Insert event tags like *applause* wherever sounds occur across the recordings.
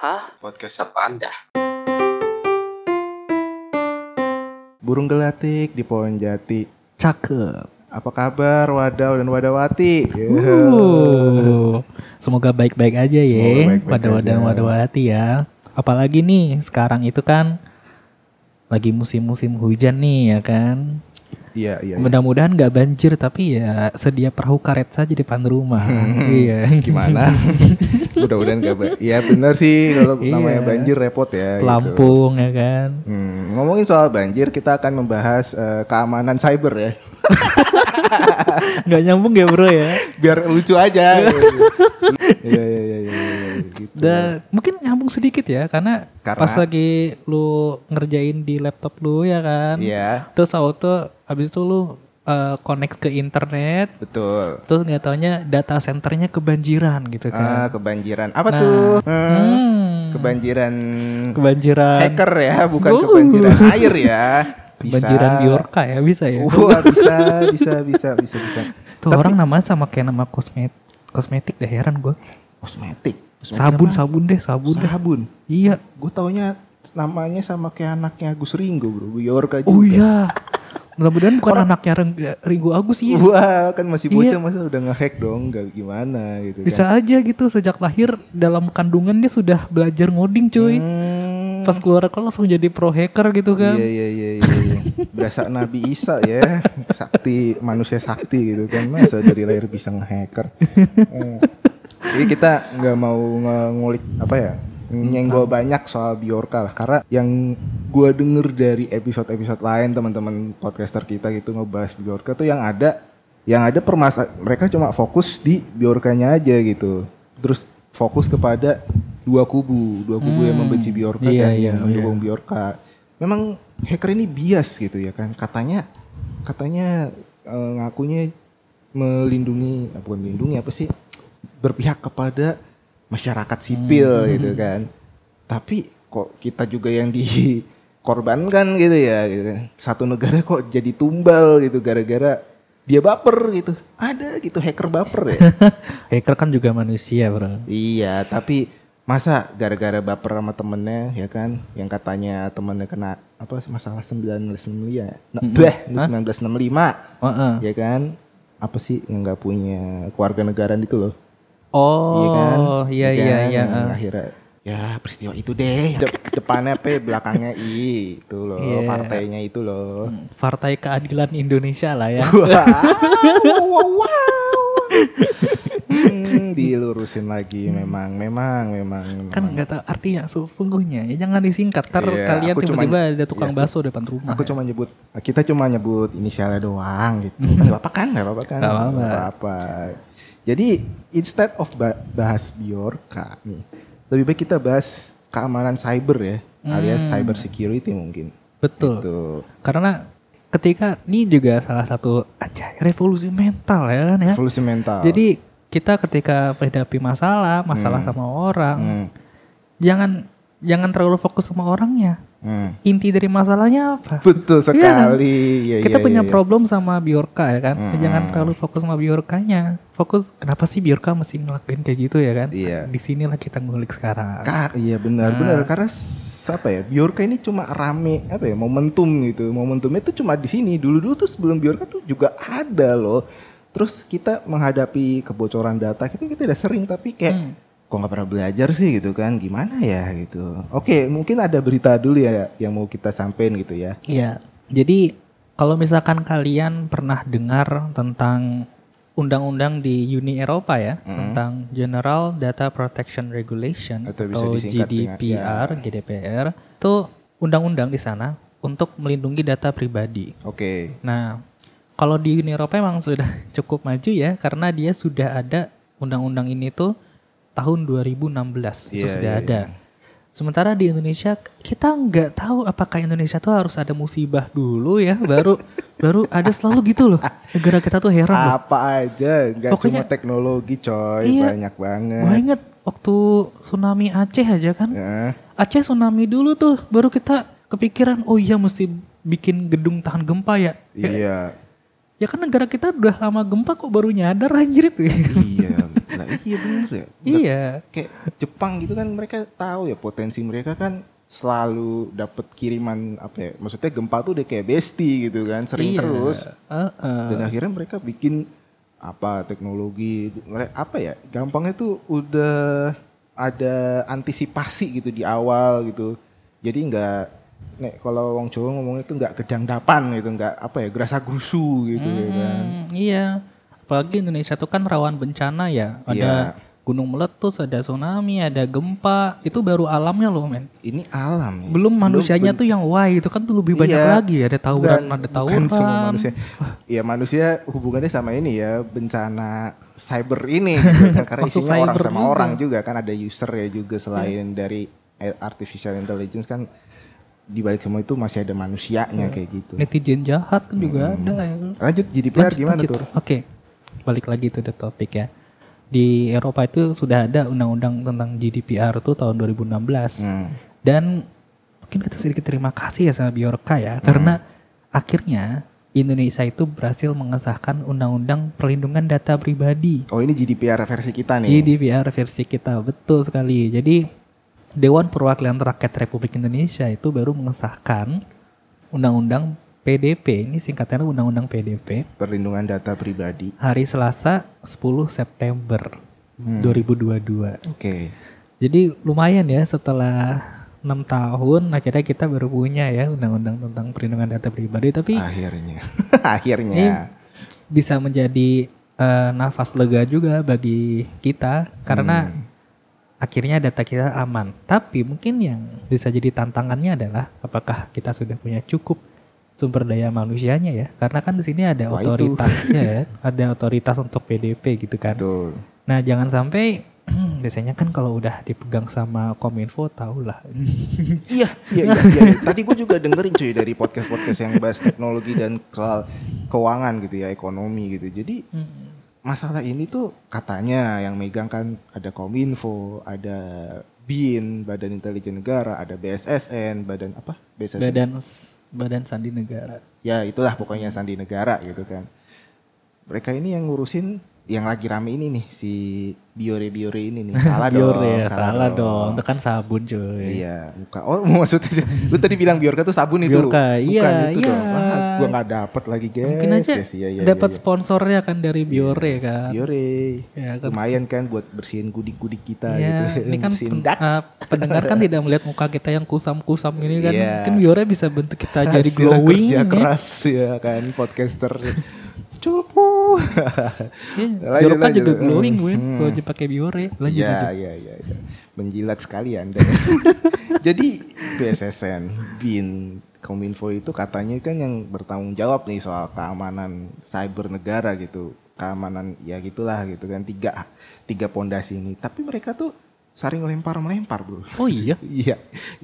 Hah? Podcast Apa Anda? Burung Gelatik di Pohon Jati. Cakep. Apa kabar Wadaw dan Wadawati? Ya. Uh, semoga baik-baik aja Semoga ya aja. wadah wadawati ya. Apalagi nih sekarang itu kan lagi musim-musim hujan nih ya kan. Iya, iya. iya. Mudah-mudahan nggak banjir tapi ya sedia perahu karet saja di depan rumah. iya. Gimana? *laughs* Mudah-mudahan gak ba- Iya bener sih kalau Iya. namanya banjir repot ya. gitu. Pelampung ya kan. Hmm, ngomongin soal banjir, kita akan membahas eh, keamanan cyber ya. *laughs* Nggak nyambung ya bro ya. Biar lucu aja. gitu. *laughs* Iya, iya, iya, iya, iya, gitu. Dan mungkin nyambung sedikit ya karena, Karena? pas lagi lu ngerjain di laptop lu ya kan. Iya, Terus auto habis itu lu uh, connect ke internet, betul. terus nggak taunya data centernya kebanjiran gitu Ah, kan. kebanjiran. Apa Nah. tuh? Hmm, Hmm, kebanjiran kebanjiran hacker ya, bukan Uh. kebanjiran air ya. Bisa. kebanjiran biorka ya bisa ya. Wah, bisa, bisa, bisa, bisa, bisa. Tuh orang namanya sama kayak nama kosmet kosmetik deh heran gue. Kosmetik. Sabun sabun deh sabun deh. Sabun. Iya. Gue taunya namanya sama kayak anaknya Agus Ringo, Bro. Biorka juga. Oh iya. Mudah-mudahan bukan anaknya Ring- Ringo Agus iya. Wah, kan masih bocah Iya. masa udah ngehack dong, gak gimana gitu Bisa kan. aja gitu sejak lahir dalam kandungan dia sudah belajar ngoding cuy. Hmm, Pas keluar kelas langsung jadi pro hacker gitu kan. Iya, iya, iya, iya, iya. Berasa Nabi Isa ya, sakti manusia sakti gitu kan. Masa dari lahir bisa ngehacker. *laughs* Jadi kita nggak mau ngulik apa ya, nyenggol banyak soal Biorka lah. Karena yang gua denger dari episode-episode lain teman-teman podcaster kita gitu ngebahas Biorka tuh yang ada, yang ada permasa mereka cuma fokus di Biorkanya aja gitu. Terus fokus kepada dua kubu, dua kubu yang membenci Biorka Iya, dan iya, yang mendukung Biorka. Memang hacker ini bias gitu ya kan. Katanya katanya eh, ngakunya melindungi, eh, bukan melindungi apa sih? Berpihak kepada masyarakat sipil gitu kan. Tapi kok kita juga yang dikorbankan gitu ya gitu kan. Satu negara kok jadi tumbal gitu gara-gara dia baper gitu. Ada gitu hacker baper ya. *laughs* Hacker kan juga manusia bro. Iya, tapi masa gara-gara baper sama temennya ya kan, yang katanya temennya kena apa masalah 1965 ya, nah, bleh, ini 1965 Heeh. ya kan, apa sih yang nggak punya keluarga negaraan itu loh, Oh, iya kan, iya Ya iya kan? iya. Yang akhirnya ya peristiwa itu deh, De- depannya P, belakangnya I, itu loh, Iya. partainya itu loh. Partai Keadilan Indonesia lah ya. Wow, wow, wow. Hmm, dilurusin lagi memang, memang, memang. kan nggak tahu artinya sesungguhnya. Ya jangan disingkat. Ntar Iya, kalian tiba-tiba ada tukang iya. bakso depan rumah. Aku cuma nyebut, kita cuma nyebut inisialnya doang gitu. Gak apa-apa kan? Gak apa-apa kan? Nggak apa-apa. Jadi instead of ba- bahas Biorka nih, lebih baik kita bahas keamanan cyber ya, alias cyber security mungkin. Betul. Gitu. Karena ketika ini juga salah satu aja revolusi mental ya kan ya. Evolusi mental. Jadi kita ketika menghadapi masalah, masalah sama orang, Hmm, jangan jangan terlalu fokus sama orangnya. hmm. Inti dari masalahnya apa? Betul Iya kan? sekali. Iya, kita iya, punya iya. problem sama Biorka ya kan. Mm-mm. Jangan terlalu fokus sama Biorkanya. Fokus kenapa sih Biorka mesti ngelakuin kayak gitu ya kan? Iya. Di sinilah kita ngulik sekarang. Kar, iya benar Nah. benar karena apa ya Biorka ini cuma rame apa ya momentum gitu momentumnya itu cuma di sini dulu dulu tuh sebelum Biorka tuh juga ada loh terus kita menghadapi kebocoran data itu kita udah sering tapi kayak Hmm. Kok nggak pernah belajar sih gitu kan? Gimana ya gitu? Oke mungkin ada berita dulu ya yang mau kita sampein gitu ya. Iya. Jadi kalau misalkan kalian pernah dengar tentang undang-undang di Uni Eropa ya tentang General Data Protection Regulation Atau bisa atau disingkat dengan- GDPR, GDPR itu undang-undang di sana untuk melindungi data pribadi. oke. Nah, kalau di Uni Eropa emang sudah *laughs* cukup maju ya karena dia sudah ada undang-undang ini tuh tahun 2016 itu Iya, sudah iya, ada. Sementara di Indonesia kita nggak tahu apakah Indonesia tuh harus ada musibah dulu ya baru *laughs* baru ada selalu gitu loh. Negara kita tuh heran loh. apa aja nggak cuma teknologi coy Iya. banyak banget Gue inget waktu tsunami Aceh aja kan. Ya. Aceh tsunami dulu tuh baru kita kepikiran oh iya mesti bikin gedung tahan gempa ya. iya Ya kan negara kita udah lama gempa kok baru nyadar anjir itu. iya Nah, iya bener ya. Nggak- Iya. Kayak Jepang gitu kan mereka tahu ya potensi mereka kan selalu dapat kiriman apa ya? Maksudnya gempa tuh udah kayak besti gitu kan, sering Iya. terus. Heeh. Dan akhirnya mereka bikin apa teknologi mere- apa ya? Gampangnya tuh udah ada antisipasi gitu di awal gitu. Jadi nggak nek kalau wong Jawa ngomongnya tuh nggak gedangdapan gitu, nggak apa ya, gerasa grusu gitu ya kan. Hmm, iya. Apalagi Indonesia tuh kan rawan bencana ya. Ada Iya. gunung meletus, ada tsunami, ada gempa. Itu baru alamnya loh, men. Ini alam ya. Belum manusianya tuh yang wah itu kan tuh lebih banyak Iya. lagi. Ada tawuran, ada tawuran. semua manusia. Ya manusia hubungannya sama ini ya bencana cyber ini *laughs* gitu kan. karena isinya orang sama juga. orang juga kan ada user ya juga selain dari artificial intelligence kan di balik semua itu masih ada manusianya kayak gitu. Netizen jahat kan juga ada ya. Lanjut GDPR Lanjut, gimana lanjut. tuh? Oke, balik lagi to the topik ya. Di Eropa itu sudah ada undang-undang tentang GDPR tuh tahun 2016. Hmm. Dan mungkin kita sedikit terima kasih ya sama Biorka ya, karena akhirnya Indonesia itu berhasil mengesahkan undang-undang perlindungan data pribadi. Oh ini GDPR versi kita nih. GDPR versi kita, betul sekali. Jadi Dewan Perwakilan Rakyat Republik Indonesia itu baru mengesahkan undang-undang PDP, ini singkatannya undang-undang PDP, Perlindungan data pribadi. hari Selasa 10 September Hmm. 2022. Oke. Jadi lumayan ya setelah enam tahun akhirnya kita baru punya ya undang-undang tentang perlindungan data pribadi tapi Akhirnya. *laughs* Akhirnya. ini bisa menjadi eh, nafas lega juga bagi kita karena akhirnya data kita aman. Tapi mungkin yang bisa jadi tantangannya adalah apakah kita sudah punya cukup sumber daya manusianya ya? Karena kan di sini ada Wah, otoritasnya ya, *laughs* ada otoritas untuk PDP gitu kan. Betul. Nah jangan sampai *clears throat* biasanya kan kalau udah dipegang sama kominfo tau lah. *laughs* Iya, iya, iya, iya. Tadi gue juga dengerin cuy dari podcast-podcast yang bahas teknologi dan soal keuangan gitu ya, ekonomi gitu. Jadi masalah ini tuh katanya yang megang kan ada Kominfo, ada BIN, Badan Intelijen Negara, ada BSSN, Badan apa? BSSN. Badan Badan Sandi Negara. Ya itulah pokoknya Sandi Negara gitu kan. Mereka ini yang ngurusin yang lagi rame ini nih si Biore Biore ini nih. *laughs* Salah dong. Biore ya, salah dong. Itu kan sabun cuy. Iya, muka. Oh, *laughs* maksudnya lu tadi bilang Biorka tuh sabun itu. Biorka, Bukan iya, itu iya. dong. Wah, gua nggak dapet lagi, guys. Mungkin aja Guys, iya, iya, dapat iya, iya. sponsornya kan dari Biore kan. Biore. Ya kan. Lumayan kan buat bersihin gudik-gudik kita Iya, gitu. ini *laughs* kan pen- uh, pendengar kan tidak melihat muka kita yang kusam-kusam ini kan. Iya. Kan Biore bisa bentuk kita jadi Hasil glowing kerja ya. keras ya kan podcaster. Cupu. *laughs* Lanjut, Biore kan juga glowing gue Hmm. kalau dipakai Biore. Lanjut Iya, lanjut. iya, iya, iya. Menjilat sekali Anda. *laughs* Jadi BSSN, BIN, Kominfo itu katanya kan yang bertanggung jawab nih soal keamanan cyber negara gitu. Keamanan ya gitulah gitu kan tiga tiga pondasi ini. Tapi mereka tuh saling lempar-melempar, Bro. Oh iya. *laughs* Iya.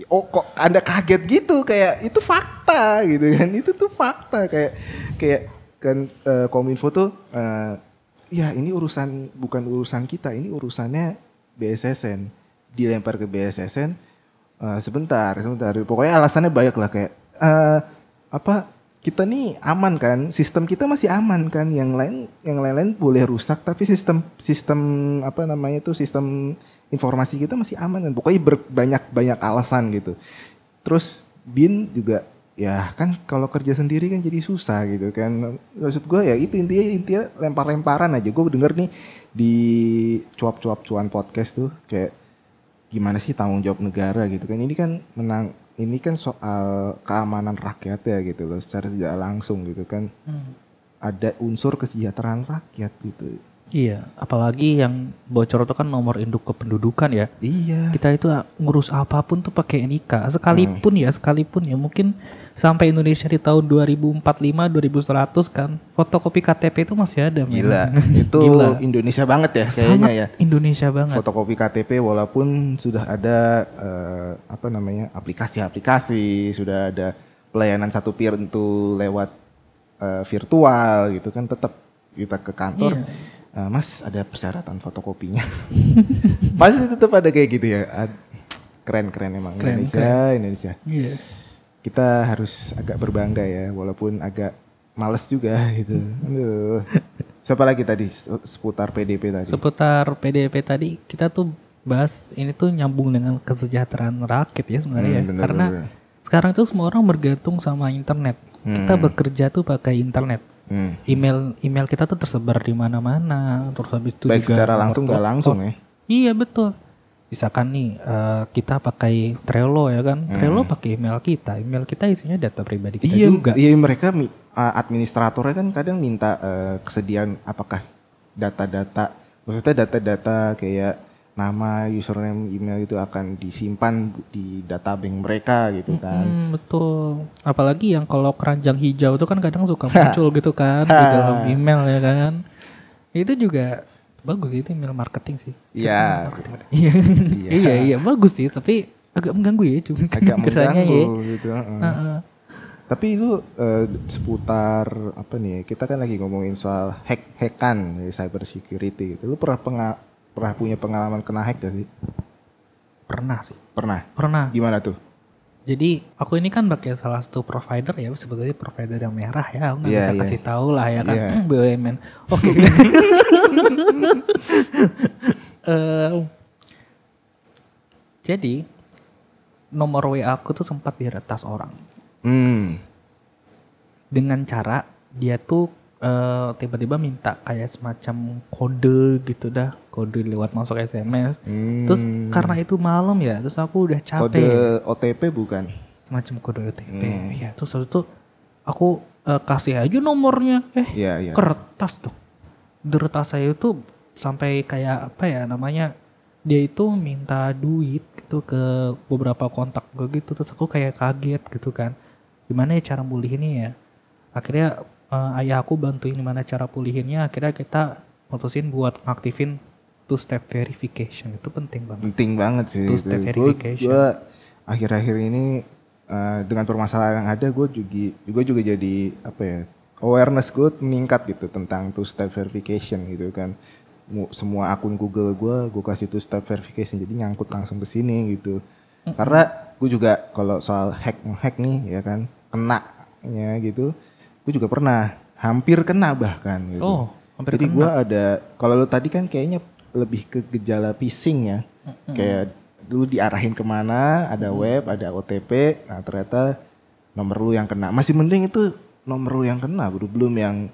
Oh kok Anda kaget gitu kayak itu fakta gitu kan. Itu tuh fakta kayak kayak kan eh, Kominfo tuh eh, ya ini urusan bukan urusan kita, ini urusannya BSSN. Dilempar ke BSSN eh, sebentar, sebentar. Pokoknya alasannya banyak lah kayak eh, apa kita nih aman kan, sistem kita masih aman kan. Yang lain yang lain-lain boleh rusak tapi sistem sistem apa namanya tuh sistem informasi kita masih aman kan. Pokoknya ber- banyak-banyak alasan gitu. Terus BIN juga ya kan kalau kerja sendiri kan jadi susah gitu kan. Maksud gue ya itu intinya intinya lempar-lemparan aja. Gue denger nih di cuap-cuap cuan podcast tuh kayak gimana sih tanggung jawab negara gitu kan. Ini kan menang ini kan soal keamanan rakyat ya gitu loh secara tidak langsung gitu kan. Hmm. Ada unsur kesejahteraan rakyat gitu. Iya, apalagi yang bocor itu kan nomor induk kependudukan ya. Iya. Kita itu ngurus apa pun tuh pakai NIK. Sekalipun ya, sekalipun ya mungkin sampai Indonesia di tahun 2045 2100 kan fotokopi KTP itu masih ada. *laughs* Gila, itu Gila. Indonesia banget ya kayaknya Sangat ya. Indonesia banget. Fotokopi KTP walaupun sudah ada eh, apa namanya aplikasi-aplikasi, sudah ada pelayanan satu pintu lewat eh, virtual gitu kan, tetap kita ke kantor, Iya. "Eh, Mas ada persyaratan fotokopinya. *laughs* Pasti tetap ada kayak gitu ya. Ad- Keren-keren emang Keren, Indonesia, Indonesia. Iya. Kita harus agak berbangga ya, walaupun agak males juga *laughs* gitu. Aduh. Siapa lagi tadi seputar PDP tadi? Seputar PDP tadi kita tuh bahas ini tuh nyambung dengan kesejahteraan rakyat ya sebenarnya Hmm, ya. bener, Karena bener. sekarang tuh semua orang bergantung sama internet. Kita bekerja tuh pakai internet. Hmm. Email email kita tuh tersebar di mana-mana. Terus habis itu Baik juga secara langsung nggak langsung ya. Iya betul. Misalkan nih eh, kita pakai Trello ya kan. Trello pakai email kita. Email kita isinya data pribadi kita Iya, juga. iya mereka uh, administratornya kan kadang minta uh, kesediaan apakah data-data, maksudnya data-data kayak nama, username, email itu akan disimpan di data bank mereka gitu kan. Hmm, betul. Apalagi yang kalau keranjang hijau itu kan kadang suka *laughs* muncul gitu kan di dalam email ya kan. Itu juga bagus sih itu email marketing sih. Iya, Iya. Iya. *laughs* iya iya bagus sih tapi agak mengganggu ya cuma agak *laughs* kesannya ya. mengganggu gitu. uh-uh. Heeh. Tapi lu uh, seputar apa nih? Kita kan lagi ngomongin soal hack-hackan cyber security gitu. Lu pernah pernah punya pengalaman kena hack gak sih? Pernah sih. Pernah. Pernah. Gimana tuh? Jadi aku ini kan pakai salah satu provider ya sebetulnya provider yang merah ya aku nggak Iya, bisa iya. kasih tahu lah ya kan Iya. BUMN. Oke. Eh, jadi nomor WA aku tuh sempat diretas orang Hmm. dengan cara dia tuh eh, tiba-tiba minta kayak semacam kode gitu dah kode lewat masuk SMS. Hmm. Terus karena itu malam ya, terus aku udah capek. Kode OTP bukan? semacam kode OTP. Hmm. Ya, terus habis itu aku eh, kasih aja nomornya. Eh, Iya, iya. kertas tuh. Kertas saya itu sampai kayak apa ya namanya? Dia itu minta duit gitu ke beberapa kontak gue gitu. Terus aku kayak kaget gitu kan. Gimana ya cara mulihinnya ya? Akhirnya eh, ayah aku bantuin gimana cara pulihinnya. Akhirnya kita mutusin buat ngaktifin two step verification. Itu penting banget. Penting banget sih. Two step verification. Gua akhir-akhir ini eh, dengan permasalahan yang ada, gue juga gue juga jadi apa ya awareness gue meningkat gitu tentang two step verification gitu kan. Mu- Semua akun Google gue, gue kasih two step verification jadi nyangkut langsung ke sini gitu. Karena gue juga kalau soal hack hack nih ya kan kena ya gitu, gue juga pernah hampir kena bahkan gitu. Oh, hampir Jadi gue ada, kalau lu tadi kan kayaknya lebih ke gejala phishing ya. Kayak lu diarahin ke mana, ada web, ada OTP, nah ternyata nomor lu yang kena. Masih mending itu nomor lu yang kena, bro. belum yang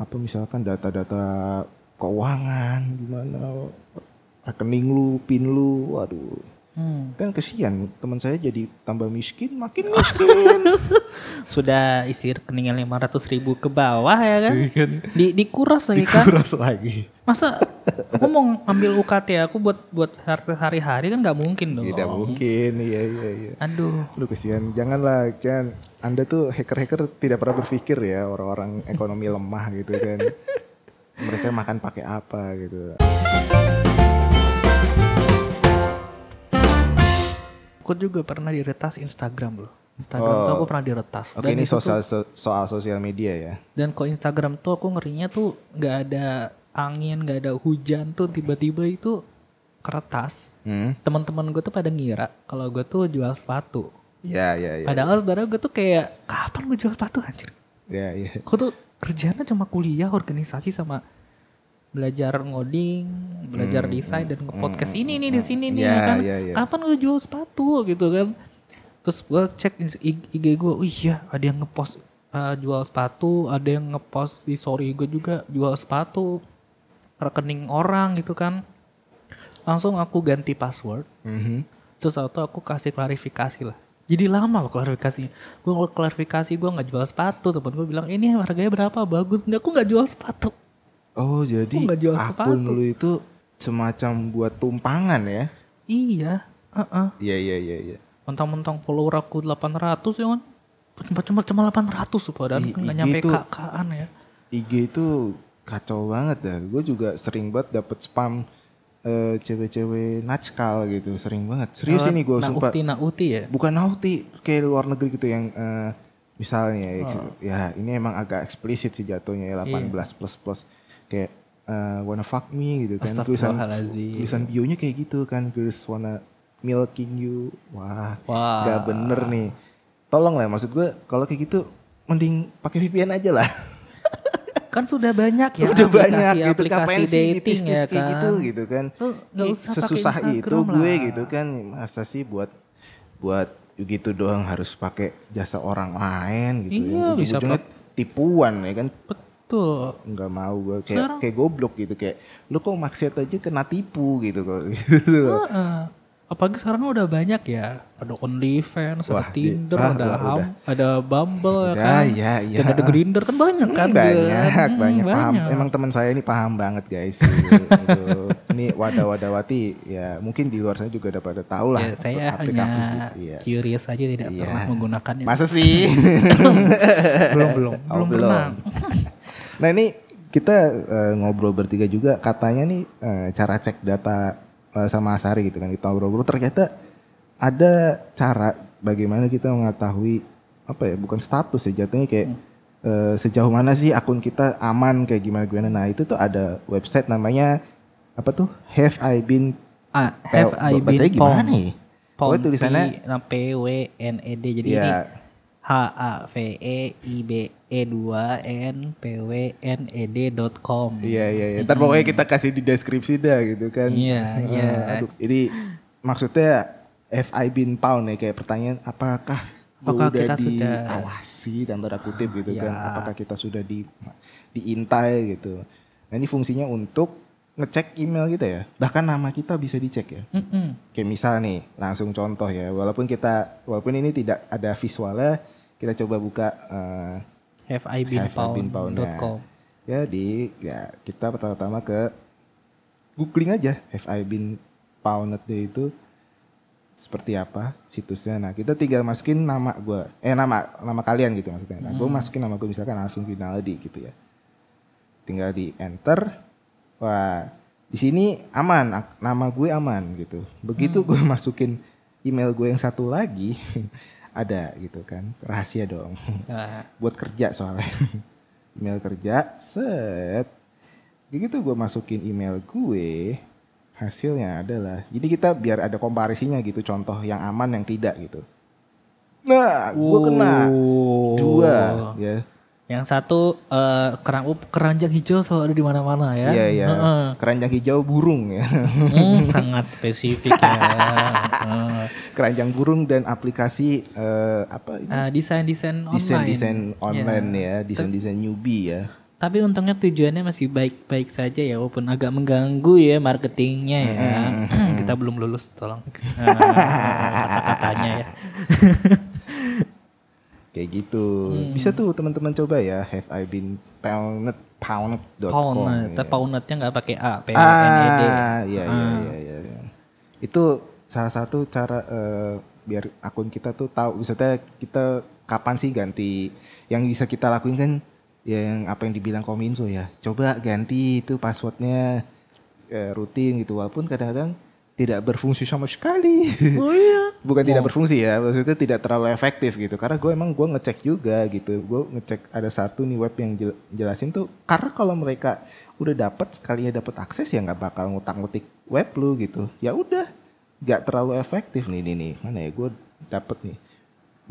apa misalkan data-data keuangan gimana, rekening lu, pin lu, waduh. Hmm. Kan kesian, teman saya jadi tambah miskin, makin miskin. *laughs* sudah isi rekeningnya 500 ribu ke bawah ya kan di dikuras lagi kan Kuras lagi. masa aku mau ngambil UKT aku buat buat hari-hari kan nggak mungkin dong Tidak mungkin, iya iya iya. aduh Lu kesian, janganlah kan Anda tuh hacker-hacker tidak pernah berpikir ya orang-orang ekonomi lemah gitu kan. *laughs* Mereka makan pakai apa gitu. Aku juga pernah diretas Instagram loh Instagram tuh aku pernah diretas Oke, ini itu tuh- soal so- soal sosial media ya. dan kok Instagram tuh aku ngerinya tuh nggak ada angin nggak ada hujan tuh tiba-tiba itu kertas Hmm? teman-teman gue tuh pada ngira kalau gue tuh jual sepatu Ya, ya, ya. padahal sebenarnya gue tuh kayak kapan gue jual sepatu anjir Ya, ya. Aku tuh kerjanya cuma kuliah, organisasi sama belajar ngoding, belajar desain dan nge-podcast ini nih di sini nih ya kan. ya, ya. Kapan gue jual sepatu gitu kan. Terus gue cek IG gue, oh iya ada yang ngepost uh, jual sepatu, ada yang ngepost di story gue juga jual sepatu, rekening orang gitu kan. Langsung aku ganti password, Mhm. terus atau aku kasih klarifikasi lah. Jadi lama loh klarifikasinya. Gue klarifikasi gue nggak jual sepatu. Temen gue bilang ini harganya berapa bagus. Enggak, aku nggak jual sepatu. Oh, jadi nggak jual akun sepatu? lu itu semacam buat tumpangan ya? Iya, heeh. Iya, iya, iya, iya. Mentang-mentang follower aku 800 ya kan. Cuma cuma cuma 800 padahal I- nggak nyampe itu- kakaan ya. IG itu kacau banget dah. Gue juga sering banget dapet spam eh, cewek-cewek natskal gitu, sering banget. Serius ini gue sumpah. ukti nah uti ya. Bukan nauti kayak luar negeri gitu yang eh, misalnya ya, Oh. ya ini emang agak eksplisit sih jatuhnya ya 18 plus plus kayak eh, wanna fuck me gitu kan. Tulisan tulisan bionya kayak gitu kan. Girls wanna milking you. Wah Wah. nggak bener nih. Tolong lah maksud gue kalau kayak gitu mending pakai VPN aja lah. *laughs* Kan sudah banyak ya udah banyak gitu aplikasi ngapain sih nitis-nitis ya kayak kan. gitu gitu kan? Tuh, nggak Ih, usah sesusah itu Instagram gue lah. gitu kan. Masa sih buat buat gitu doang harus pakai jasa orang lain gitu Iya, ya bisa ujungnya tipuan ya kan? Betul. Nggak mau gue kayak Sekarang- kayak goblok gitu kayak lu kok maksiat aja kena tipu gitu kok *laughs* gitu loh. Heeh. apalagi sekarang udah banyak ya. Ada OnlyFans, Wah, ada di- Tinder, ah, ada wah, Ham, udah. ada Bumble ya Ya, kan. ya, ya. Dan ada Grinder kan banyak kan. banyak Hmm, banyak paham banyak. emang teman saya ini paham banget guys *laughs* ini wadah wadawati ya mungkin di luar sana juga udah pada tahu lah Ya, saya aplikasi hanya iya. curious aja tidak Iya. pernah menggunakannya. masa sih *laughs* belum belum Oh, belum pernah. Nah ini kita eh, ngobrol bertiga juga. Katanya nih eh, cara cek data eh, sama Asari gitu kan kita ngobrol-ngobrol. Ternyata ada cara bagaimana kita mengetahui apa ya bukan status ya jatuhnya kayak eh, sejauh mana sih akun kita aman kayak gimana gimana nah itu tuh ada website namanya apa tuh? Have I been Ah, have I been gimana pwned? nih? Oh Pwned, tulisannya nah, P W N E D jadi ya ini H A V E I B E 2 N P W N E D dot com. Iya iya iya. Ntar pokoknya kita kasih di deskripsi dah gitu kan. Iya, Ah, iya. Aduh, ini maksudnya FI bin pound ya kayak pertanyaan apakah Apakah udah kita sudah- diawasi dan tanda kutip gitu Iya. kan? Apakah kita sudah di diintai gitu. Nah ini fungsinya untuk ngecek email kita ya. Bahkan nama kita bisa dicek ya. Mm-mm. Kayak misal nih, langsung contoh ya. Walaupun kita walaupun ini tidak ada visualnya, kita coba buka eh, Have I been Have I been found found, dot nah. com. Jadi ya kita pertama-tama ke googling aja have I been founded itu seperti apa situsnya. Nah kita tinggal masukin nama gue, eh nama nama kalian gitu maksudnya. Nah gue masukin nama gue misalkan Alvin Rinaldi gitu ya. Tinggal di enter, wah di sini aman, nama gue aman gitu. Begitu gue masukin email gue yang satu lagi *laughs* ada gitu kan, rahasia dong. Nah, *laughs* buat kerja soalnya. *laughs* Email kerja set. Gitu gue masukin email gue. Hasilnya adalah jadi kita biar ada komparisinya gitu contoh yang aman yang tidak gitu. Nah gue kena Oh. dua ya Yang satu eh, kerang keranjang hijau selalu ada di mana-mana ya. iya iya Heeh. keranjang hijau burung ya Hmm, sangat spesifik ya. Heeh. keranjang burung dan aplikasi eh, apa ini Eh, desain-desain online. desain desain online ya desain desain newbie ya Tapi untungnya tujuannya masih baik-baik saja ya, walaupun agak mengganggu ya marketingnya ya. *clears throat* Kita belum lulus, tolong *laughs* kata-katanya ya. *laughs* kayak gitu Hmm. bisa tuh teman-teman coba ya have I been pounded pounded.com Pound, ya. tapi poundnya nggak pakai A, P O N E D. Ah, iya iya iya iya. iya. Itu salah satu cara eh, biar akun kita tuh tahu misalnya kita kapan sih ganti yang bisa kita lakuin kan yang apa yang dibilang Kominfo ya. Coba ganti itu passwordnya eh, rutin gitu walaupun kadang-kadang tidak berfungsi sama sekali. *laughs* Oh iya. Bukan tidak berfungsi ya, maksudnya tidak terlalu efektif gitu. Karena gue emang gue ngecek juga gitu. Gue ngecek ada satu nih web yang jel- jelasin tuh. Karena kalau mereka udah dapat sekalinya dapat akses ya nggak bakal ngutak-ngutik web lu gitu. Ya udah, nggak terlalu efektif nih nih nih. Mana ya gue dapet nih.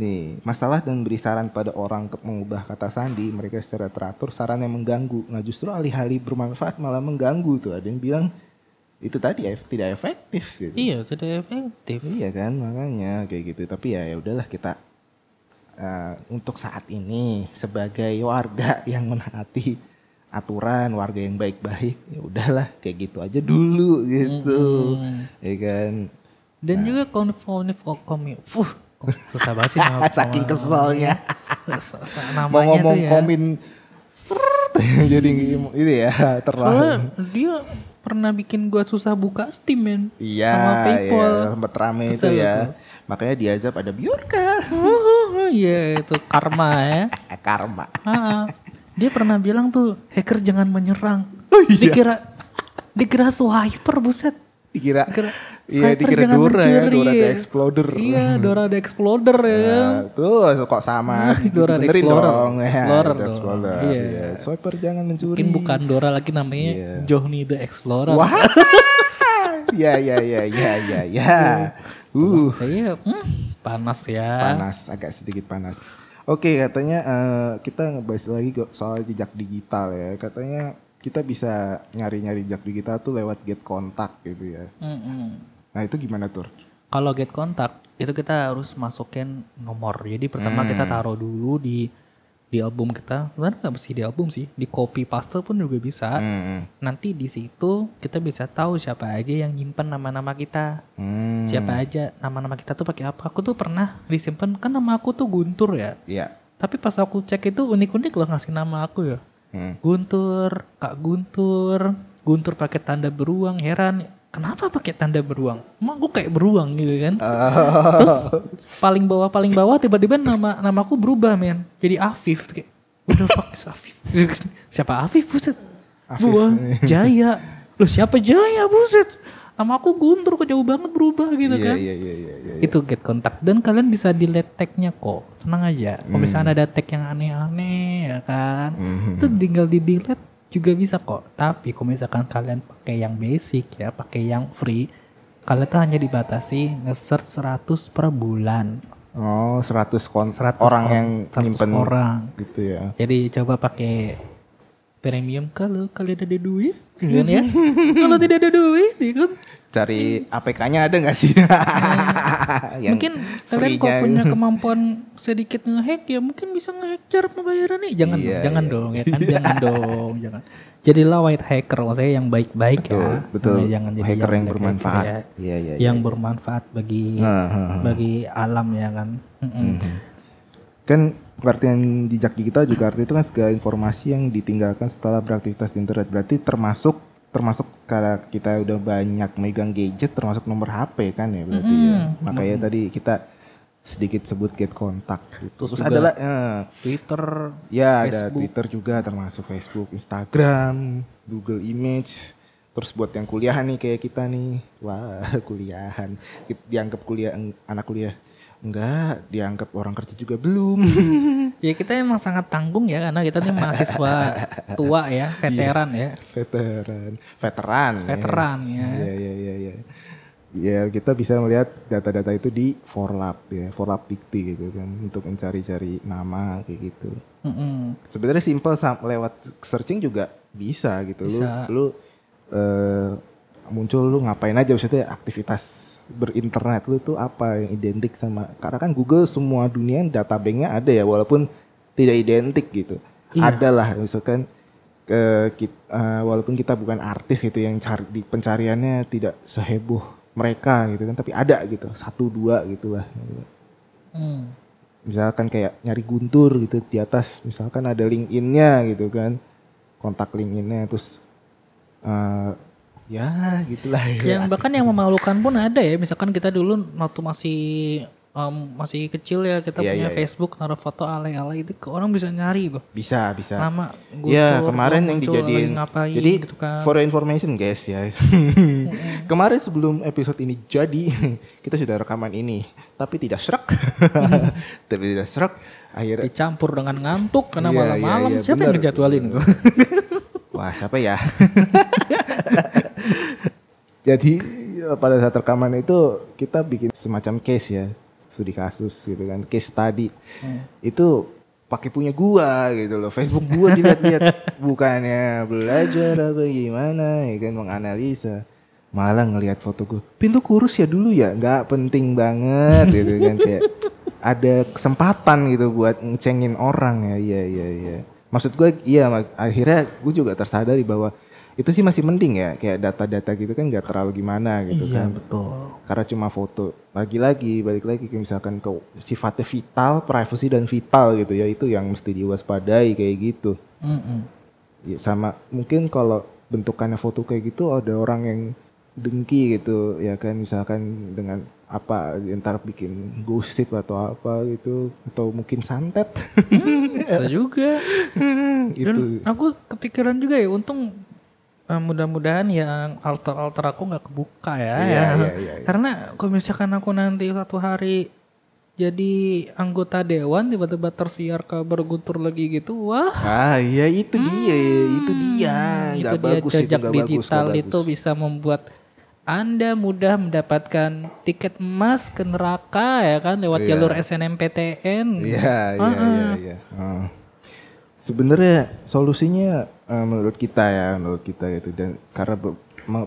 Nih masalah dan beri saran pada orang untuk mengubah kata sandi mereka secara teratur saran yang mengganggu. Nah justru alih-alih bermanfaat malah mengganggu tuh. Ada yang bilang itu tadi ef- tidak efektif gitu. Iya, tidak efektif. Iya kan makanya kayak gitu. Tapi ya ya udahlah kita eh, untuk saat ini sebagai warga *laughs* yang menaati aturan warga yang baik-baik ya udahlah kayak gitu aja dulu gitu. Ya kan. Dan juga konformif komi. Fuh, susah banget sih *laughs* nama. Saking keselnya. *laughs* Mau ngomong ya. komin jadi ini ya Soalnya terlalu. dia pernah bikin gua susah buka Steam men. Iya, sama PayPal. iya, sempat rame itu ya. tuh. Makanya diazab ada Bjorka. Iya itu karma ya. *laughs* Karma. Ah, dia pernah bilang tuh hacker jangan menyerang. Oh, iya. Dikira dikira swiper buset. Dikira Iya dikira Dora ya, mencuri. Dora the Exploder. Iya, *laughs* Dora the Exploder ya. Nah, tuh kok sama *laughs* Dora the Explorer. dong ya, *laughs* Explorer dong. Explorer. Iya. Iya. Swiper jangan mencuri. Mungkin bukan Dora lagi namanya Iya. Johnny the Explorer. Wah. ya ya ya ya ya ya. Uh, Iya, hmm, panas ya. panas agak sedikit panas. Oke, katanya eh, kita ngebahas lagi soal jejak digital ya. Katanya kita bisa nyari-nyari jejak digital tuh lewat get kontak gitu ya. Mm-mm. Nah itu gimana tur? Kalau get kontak itu kita harus masukin nomor. Jadi pertama kita taruh dulu di di album kita. Sebenarnya nggak mesti di album sih, di copy paste pun juga bisa. Hmm. Nanti di situ kita bisa tahu siapa aja yang nyimpen nama-nama kita. Hmm. Siapa aja nama-nama kita tuh pakai apa. Aku tuh pernah disimpan kan nama aku tuh Guntur ya. Iya. Tapi pas aku cek itu unik-unik loh ngasih nama aku ya. Hmm. Guntur, Kak Guntur, Guntur pakai tanda beruang. Heran, kenapa pakai tanda beruang? Emang aku kayak beruang gitu kan? Terus paling bawah paling bawah tiba-tiba nama namaku berubah men, jadi Afif. Kayak, what the fuck is Afif? *laughs* siapa Afif buset? Afif. Gua Jaya. Loh siapa Jaya buset? Nama aku Guntur kok jauh banget berubah gitu Iya kan? iya iya iya. iya. itu get kontak dan kalian bisa delete tagnya kok tenang aja kalau misalnya ada tag yang aneh-aneh ya kan Mhm. itu tinggal di delete juga bisa kok tapi kalau misalkan kalian pakai yang basic ya pakai yang free kalian tuh hanya dibatasi nge-search 100 per bulan Oh 100 kon 100 orang kon- yang 100 nyimpen orang gitu ya. jadi coba pakai premium kalau kalian ada duit kan ya kalau tidak ada duit ya kan Cari APK-nya ada nggak sih? *laughs* yang mungkin kalian kalau punya kemampuan sedikit ngehack ya mungkin bisa ngehack cara pembayarannya jangan Iya, jangan iya. dong ya kan jangan *laughs* dong jangan jadilah white hacker maksudnya yang baik-baik Betul, ya betul. Nah, jangan jadi Hacker yang black bermanfaat. ya. Iya iya. yang bermanfaat bagi Nah, ha, ha. bagi alam ya kan Mm-mm. Kan pengertian jejak digital juga arti itu kan segala informasi yang ditinggalkan setelah beraktivitas di internet. Berarti termasuk termasuk karena kita udah banyak megang gadget termasuk nomor HP kan ya berarti ya. Makanya tadi kita sedikit sebut get kontak. Terus, juga adalah eh, Twitter ya ada Facebook. Twitter juga termasuk Facebook, Instagram, Google Image. Terus buat yang kuliah nih kayak kita nih, wah *laughs* kuliahan, Kita dianggap kuliah anak kuliah enggak, dianggap orang kerja juga belum. *laughs* ya kita emang sangat tanggung ya karena kita nih mahasiswa tua ya veteran ya veteran, veteran, veteran ya Iya iya iya iya. Ya kita bisa melihat data-data itu di Forlab ya, Forlab Dikti gitu kan untuk mencari-cari nama kayak gitu. Mm-mm. Sebenarnya simple lewat searching juga bisa gitu. Bisa. Lu lu eh, muncul lu ngapain aja maksudnya aktivitas berinternet lu tuh apa yang identik sama karena kan Google semua dunia data banknya ada ya walaupun tidak identik gitu. Iya. Ada lah misalkan ke kit- eh, walaupun kita bukan artis gitu yang cari di pencariannya tidak seheboh mereka gitu kan tapi ada gitu satu dua gitulah Mm. misalkan kayak nyari guntur gitu di atas misalkan ada LinkedIn-nya gitu kan kontak LinkedIn-nya terus eh ya gitulah. *laughs* Yang bahkan yang memalukan pun ada ya. Misalkan kita dulu waktu masih em, masih kecil ya kita Iya, punya iya, iya. Facebook naruh foto alay-alay itu ke orang bisa nyari loh. Bisa bisa. Nama ya Guntur, kemarin yang dijadiin. ngapain jadi gitu kan. for information guys ya. *laughs* Kemarin sebelum episode ini jadi *laughs* kita sudah rekaman ini. Tapi tidak serak. Tapi tidak serak. Akhirnya dicampur dengan ngantuk karena Iya, malam-malam. iya, iya, siapa yang bener. ngejadwalin Wah siapa ya? *laughs* Jadi eh, pada saat rekaman itu kita bikin semacam case ya, studi kasus gitu kan, case study. Itu pakai punya gua gitu loh, Facebook gua dilihat-lihat. *laughs* Bukannya belajar apa gimana ya kan menganalisa. Malah ngelihat foto gua pintu kurus ya dulu ya? Nggak penting banget gitu kan kayak *laughs* ada kesempatan gitu buat ngecengin orang ya iya iya iya maksud gue iya mas. Akhirnya gue juga tersadari bahwa itu sih masih mending ya kayak data-data gitu kan nggak terlalu gimana gitu iya kan. betul. Karena cuma foto. Lagi-lagi balik lagi ke misalkan ke sifatnya vital privacy dan vital gitu ya. Itu yang mesti diwaspadai kayak gitu. Mm-mm. ya, sama mungkin kalau bentukannya foto kayak gitu ada orang yang dengki gitu ya kan. Misalkan dengan apa ntar bikin gosip atau apa gitu atau mungkin santet bisa juga *laughs* dan itu aku kepikiran juga ya untung eh, mudah-mudahan yang alter-alter aku nggak kebuka ya, Iya, ya. iya, iya, iya. karena kalau misalkan aku nanti satu hari jadi anggota dewan tiba-tiba tersiar kabar guntur lagi gitu wah ah iya itu dia itu dia itu dia bagus itu jejak bagus digital nggak itu bagus. bisa membuat Anda mudah mendapatkan tiket emas ke neraka ya kan lewat Iya. jalur SNMPTN. Iya, iya, iya, iya. Ah. Sebenarnya solusinya eh, menurut kita ya, menurut kita gitu dan karena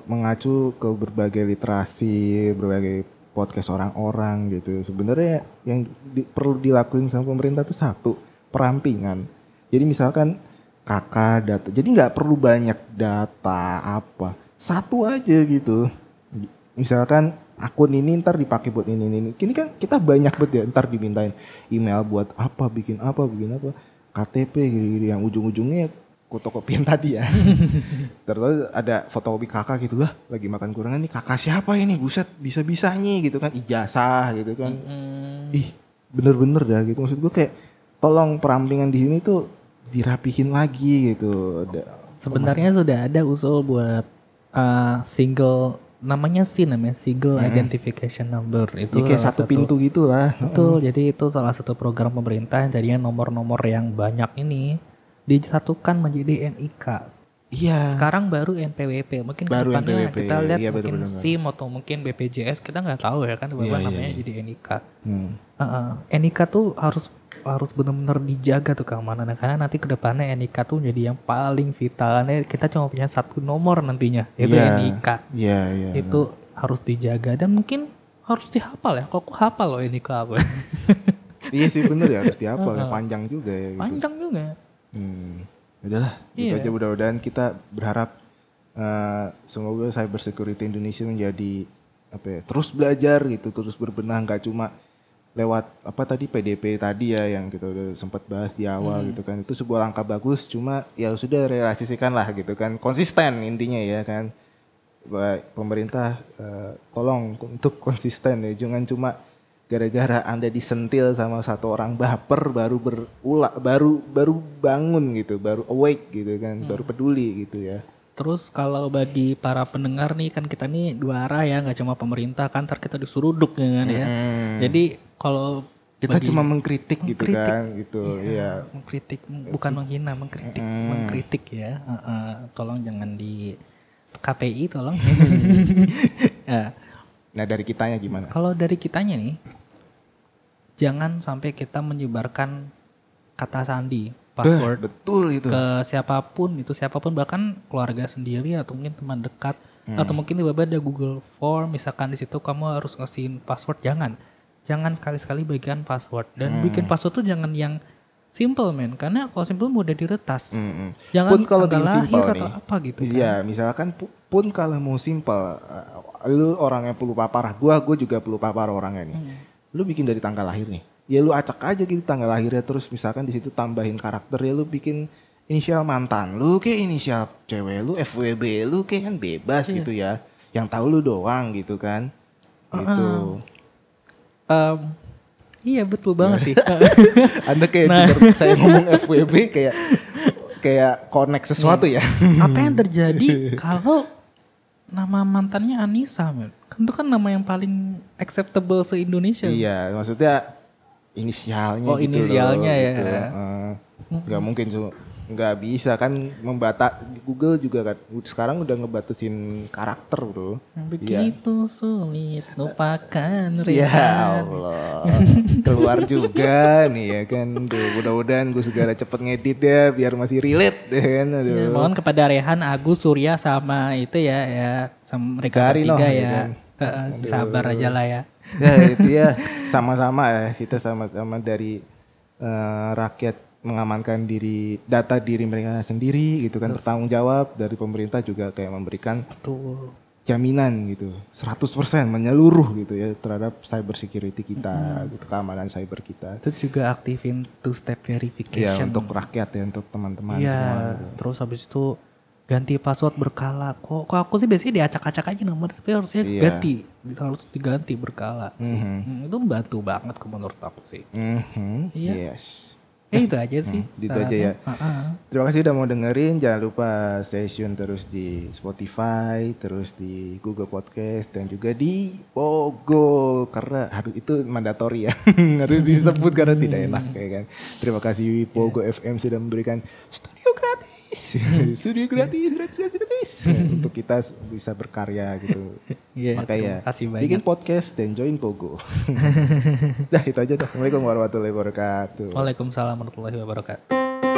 mengacu ke berbagai literasi, berbagai podcast orang-orang gitu. Sebenarnya yang di- perlu dilakuin sama pemerintah tuh satu, perampingan. Jadi misalkan kakak data, jadi nggak perlu banyak data apa, satu aja gitu. Misalkan akun ini ntar dipakai buat ini ini. ini. Kini kan kita banyak banget ya ntar dimintain email buat apa, bikin apa, bikin apa, KTP gitu, yang ujung-ujungnya fotokopian *laughs* tadi ya. Terus ada fotokopi kakak gitu lah, lagi makan kurangan nih kakak siapa ini buset bisa-bisanya gitu kan ijazah gitu kan. Ih bener-bener dah gitu maksud gue kayak tolong perampingan di sini tuh dirapihin lagi gitu. Ada- Sebenarnya sudah ada usul buat uh, single namanya sih namanya single identification number itu Ya, kayak salah satu pintu gitu lah. Betul, jadi itu salah satu program pemerintah yang tadinya nomor-nomor yang banyak ini disatukan menjadi NIK. Iya. Sekarang baru NPWP, mungkin Baru ke depannya NPWP, kita lihat iya, mungkin betul-betul. SIM atau mungkin BPJS kita nggak tahu ya kan tiba-tiba iya, namanya iya. jadi NIK. Hmm. Heeh. NIK tuh harus harus benar-benar dijaga tuh keamanannya karena nanti ke depannya NIK tuh jadi yang paling vital. Karena kita cuma punya satu nomor nantinya yaitu Iya. NIK. Iya, iya. Itu harus dijaga dan mungkin harus dihafal ya. Kok aku hafal loh NIK apa? *laughs* Iya sih bener ya harus dihafal ya panjang juga ya gitu. Panjang juga. Hmm. Udahlah, gitu Iya. aja mudah-mudahan kita berharap eh, semoga cyber security Indonesia menjadi apa ya, terus belajar gitu, terus berbenah nggak cuma lewat apa tadi PDP tadi ya yang kita udah sempat bahas di awal gitu kan. Itu sebuah langkah bagus cuma ya sudah realisasikan lah gitu kan. Konsisten intinya ya kan. Baik, pemerintah eh, tolong untuk konsisten ya jangan cuma gara-gara anda disentil sama satu orang baper baru berulah baru baru bangun gitu baru awake gitu kan baru peduli gitu ya Terus kalau bagi para pendengar nih kan kita nih dua arah ya nggak cuma pemerintah kan ntar kita disuruduk ya kan ya. Jadi kalau kita bagi- cuma mengkritik, gitu Mengkritik. kan gitu ya mengkritik bukan menghina mengkritik mengkritik ya. Heeh. tolong jangan di KPI tolong. *laughs* Ya. Nah dari kitanya gimana? Kalau dari kitanya nih jangan sampai kita menyebarkan kata sandi password betul itu. ke siapa pun itu siapa pun bahkan keluarga sendiri atau mungkin teman dekat atau mungkin tiba-tiba ada Google Form misalkan di situ kamu harus ngasihin password jangan jangan sekali-sekali bagian password. Dan bikin password tuh jangan yang simple men. Karena kalau simple mudah diretas. Mm-mm. jangan pun kalau bikin lahir nih atau apa gitu kan. iya misalkan pu- pun kalau mau simpel uh, lu orang yang pelupa parah gua gua juga pelupa parah orangnya nih. Hmm. lu bikin dari tanggal lahir nih. Ya lu acak aja gitu tanggal lahirnya terus misalkan di situ tambahin karakter ya lu bikin inisial mantan lu kayak inisial cewek lu FWB lu kayak kan bebas Iya. gitu ya. Yang tahu lu doang gitu kan. Gitu Em, iya betul banget sih. *laughs* Anda kayak Nah. saya ngomong FWB kayak kayak connect sesuatu ya. Apa yang terjadi *laughs* kalau nama mantannya Anissa? Men kan itu kan nama yang paling acceptable se Indonesia Iya, maksudnya inisialnya Oh, gitu inisialnya loh, ya. gitu. Eh, nggak mungkin cuma nggak bisa kan membata Google juga kan sekarang udah ngebatasin karakter bro. Begitu sulit lupakan Ya Rehan. Allah, keluar juga nih ya kan. Duh, mudah-mudahan gue segera cepet ngedit ya biar masih relate ya kan. Aduh. Ya, mohon kepada Rehan, Agus, Surya sama itu ya ya sama mereka noh, ya. ya kan. Sabar aja lah ya. ya itu ya sama-sama ya kita sama-sama dari eh, rakyat mengamankan diri data diri mereka sendiri gitu kan bertanggung jawab dari pemerintah juga kayak memberikan Tuh. jaminan gitu 100% menyeluruh gitu ya terhadap cyber security kita gitu keamanan cyber kita Itu juga aktifin two step ya verification. untuk rakyat ya untuk teman-teman semua Iya, gitu. terus habis itu ganti password berkala. Kok, kok aku sih biasanya diacak-acak aja nomor, tapi harusnya Iya. ganti, harus diganti berkala. sih. Hmm, itu membantu banget ke menurut aku sih. Mhm, Iya. yes Eh itu aja sih. itu aja ya. sarannya. Heeh. Terima kasih udah mau dengerin. Jangan lupa stay tune terus di Spotify, terus di Google Podcast dan juga di Pogo karena harus itu mandatori ya. *laughs* harus disebut karena tidak enak kayak kan. Terima kasih Pogo FM sudah memberikan studio gratis gratis, *laughs* studio gratis, gratis, gratis, gratis. *laughs* Untuk kita bisa berkarya gitu. Iya, Makanya bikin podcast dan join Pogo. *laughs* dah itu aja dah. Assalamualaikum warahmatullahi wabarakatuh. Waalaikumsalam warahmatullahi wabarakatuh.